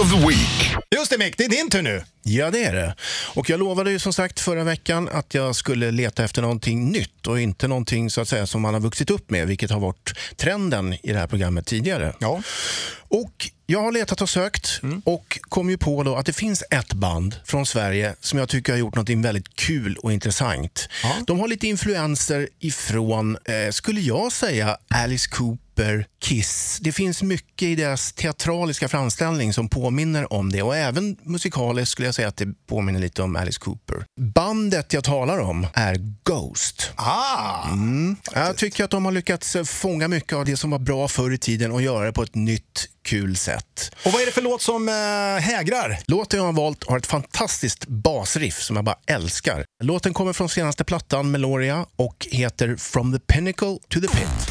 of the Week. Just det Mick, det är din tur nu. Ja, det är det. Och jag lovade ju som sagt förra veckan att jag skulle leta efter någonting nytt och inte någonting så att säga som man har vuxit upp med, vilket har varit trenden i det här programmet tidigare. Ja. Och jag har letat och sökt och kom ju på då att det finns ett band från Sverige som jag tycker har gjort något väldigt kul och intressant. De har lite influenser ifrån, eh, skulle jag säga, Alice Cooper, Kiss. Det finns mycket i deras teatraliska framställning som påminner om det och även musikaliskt skulle jag säga att det påminner lite om Alice Cooper. Bandet jag talar om är Ghost. Ah, Jag tycker att de har lyckats fånga mycket av det som var bra förr i tiden och göra det på ett nytt, kul sätt. och vad är det för låt som äh, hägrar? Låten jag har valt har ett fantastiskt basriff som jag bara älskar. Låten kommer från senaste plattan Meloria och heter From the Pinnacle to the Pit.